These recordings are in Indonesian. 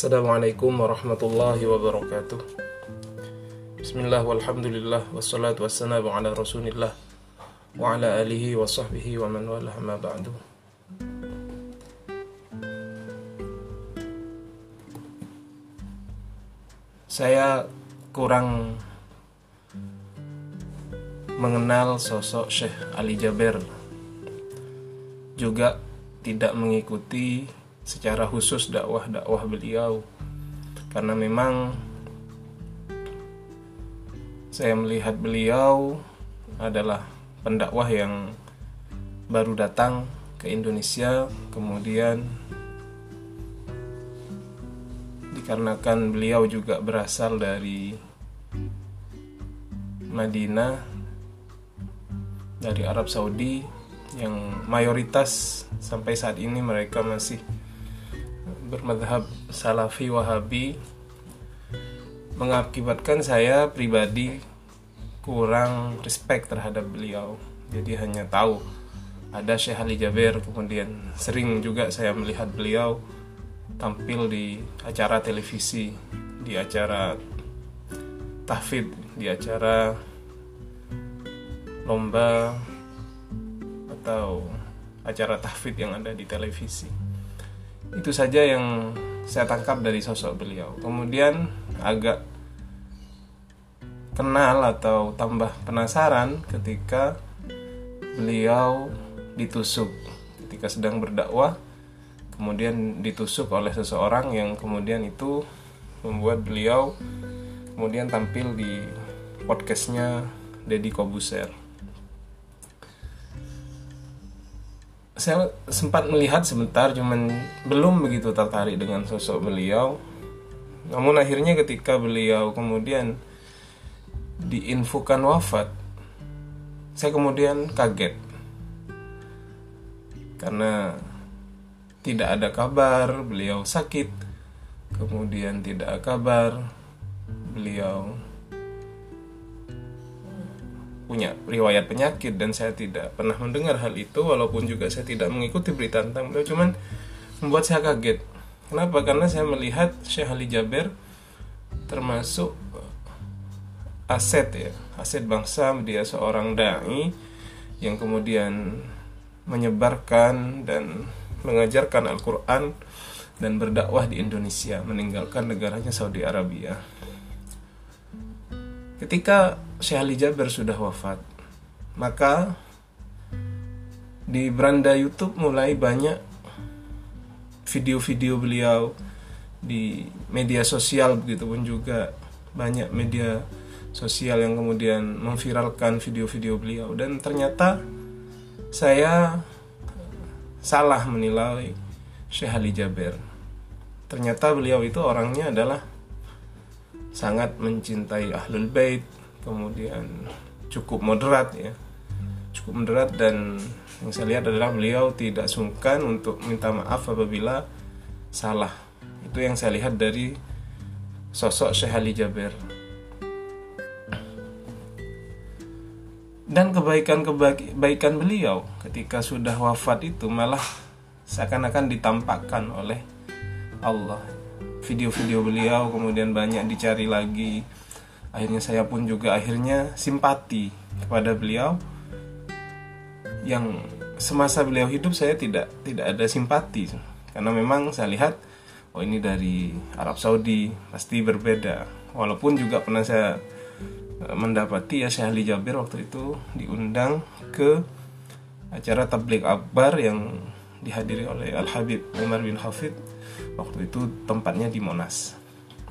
Assalamualaikum warahmatullahi wabarakatuh. Bismillah walhamdulillah Wassalatu wassalamu ala rasulillah Wa ala alihi wa sahbihi wa man walah ma ba'du. Saya kurang mengenal sosok Syekh Ali Jaber. Juga tidak mengikuti secara khusus dakwah-dakwah beliau. Karena memang saya melihat beliau adalah pendakwah yang baru datang ke Indonesia kemudian dikarenakan beliau juga berasal dari Madinah dari Arab Saudi yang mayoritas sampai saat ini mereka masih bermadhab salafi wahabi mengakibatkan saya pribadi kurang respect terhadap beliau jadi hanya tahu ada Syekh Ali Jaber kemudian sering juga saya melihat beliau tampil di acara televisi di acara tahfid di acara lomba atau acara tahfid yang ada di televisi. Itu saja yang saya tangkap dari sosok beliau. Kemudian agak kenal atau tambah penasaran ketika beliau ditusuk ketika sedang berdakwah kemudian ditusuk oleh seseorang yang kemudian itu membuat beliau kemudian tampil di podcastnya Deddy Kobuser saya sempat melihat sebentar cuman belum begitu tertarik dengan sosok beliau. Namun akhirnya ketika beliau kemudian diinfokan wafat saya kemudian kaget. Karena tidak ada kabar beliau sakit. Kemudian tidak ada kabar beliau punya riwayat penyakit dan saya tidak pernah mendengar hal itu walaupun juga saya tidak mengikuti berita tentang beliau. Cuman membuat saya kaget. Kenapa? Karena saya melihat Syekh Ali Jaber termasuk aset ya aset bangsa dia seorang dai yang kemudian menyebarkan dan mengajarkan Al-Quran dan berdakwah di Indonesia meninggalkan negaranya Saudi Arabia Ketika Syekh Ali Jaber sudah wafat, maka di beranda YouTube mulai banyak video-video beliau di media sosial begitu pun juga banyak media sosial yang kemudian memviralkan video-video beliau dan ternyata saya salah menilai Syekh Ali Jaber. Ternyata beliau itu orangnya adalah sangat mencintai ahlul bait kemudian cukup moderat ya. Cukup moderat dan yang saya lihat adalah beliau tidak sungkan untuk minta maaf apabila salah. Itu yang saya lihat dari sosok Syekh Ali Jaber. Dan kebaikan-kebaikan beliau ketika sudah wafat itu malah seakan-akan ditampakkan oleh Allah video-video beliau kemudian banyak dicari lagi. Akhirnya saya pun juga akhirnya simpati kepada beliau. Yang semasa beliau hidup saya tidak tidak ada simpati. Karena memang saya lihat oh ini dari Arab Saudi pasti berbeda. Walaupun juga pernah saya e, mendapati ya Syekh Ali Jabir waktu itu diundang ke acara tablik akbar yang dihadiri oleh Al Habib Umar bin Hafid waktu itu tempatnya di Monas.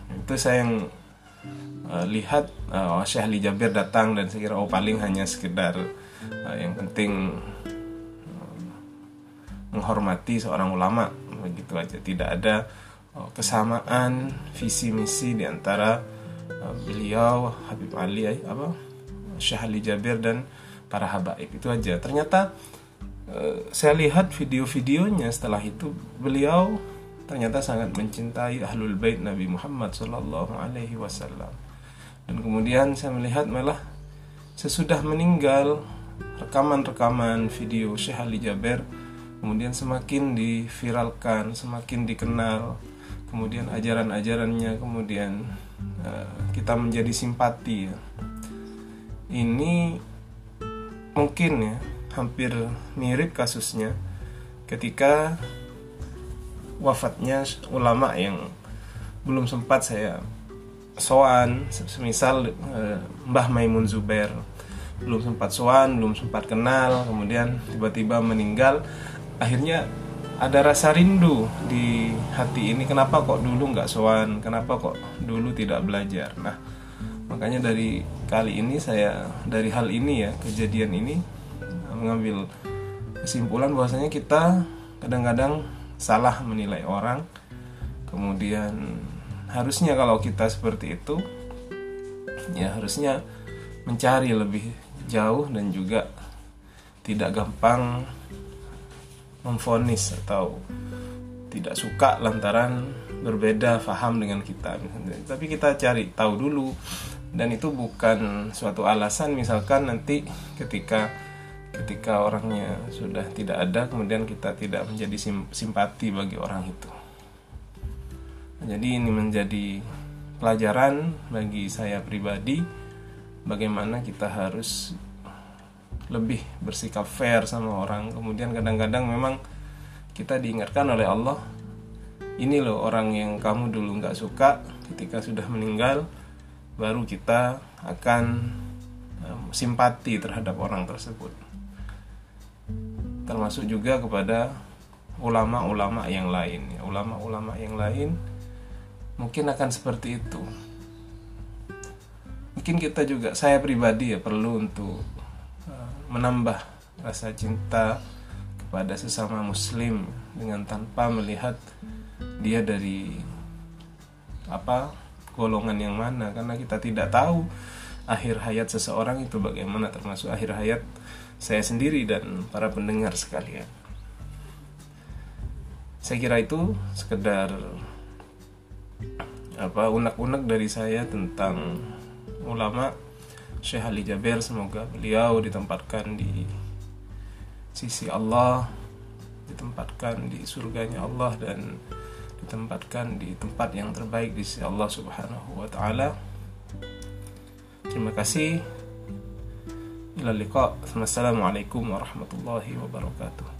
Itu saya yang uh, lihat uh, Syekh Ali Jabir datang dan saya kira oh paling hanya sekedar uh, yang penting menghormati seorang ulama. Begitu aja. Tidak ada kesamaan visi misi di antara beliau Habib Ali apa Syekh Ali Jabir dan para habaib. Itu aja. Ternyata saya lihat video-videonya setelah itu beliau ternyata sangat mencintai ahlul bait Nabi Muhammad Sallallahu Alaihi Wasallam dan kemudian saya melihat malah sesudah meninggal rekaman-rekaman video Syekh Ali Jaber kemudian semakin diviralkan semakin dikenal kemudian ajaran-ajarannya kemudian uh, kita menjadi simpati ya. ini mungkin ya hampir mirip kasusnya ketika wafatnya ulama yang belum sempat saya soan semisal uh, Mbah Maimun Zubair belum sempat soan belum sempat kenal kemudian tiba-tiba meninggal. Akhirnya ada rasa rindu di hati ini kenapa kok dulu nggak sowan? Kenapa kok dulu tidak belajar? Nah makanya dari kali ini saya dari hal ini ya kejadian ini mengambil kesimpulan bahwasanya kita kadang-kadang salah menilai orang kemudian harusnya kalau kita seperti itu ya harusnya mencari lebih jauh dan juga tidak gampang memfonis atau tidak suka lantaran berbeda faham dengan kita tapi kita cari tahu dulu dan itu bukan suatu alasan misalkan nanti ketika ketika orangnya sudah tidak ada kemudian kita tidak menjadi sim simpati bagi orang itu. Jadi ini menjadi pelajaran bagi saya pribadi bagaimana kita harus lebih bersikap fair sama orang. Kemudian kadang-kadang memang kita diingatkan oleh Allah ini loh orang yang kamu dulu nggak suka ketika sudah meninggal baru kita akan simpati terhadap orang tersebut termasuk juga kepada ulama-ulama yang lain. Ya ulama-ulama yang lain mungkin akan seperti itu. Mungkin kita juga saya pribadi ya perlu untuk menambah rasa cinta kepada sesama muslim dengan tanpa melihat dia dari apa golongan yang mana. Karena kita tidak tahu akhir hayat seseorang itu bagaimana termasuk akhir hayat saya sendiri dan para pendengar sekalian. Saya kira itu sekedar apa unek-unek dari saya tentang ulama Syekh Ali Jaber semoga beliau ditempatkan di sisi Allah ditempatkan di surganya Allah dan ditempatkan di tempat yang terbaik di sisi Allah Subhanahu wa taala. Terima kasih. Ila liqa. Wassalamualaikum warahmatullahi wabarakatuh.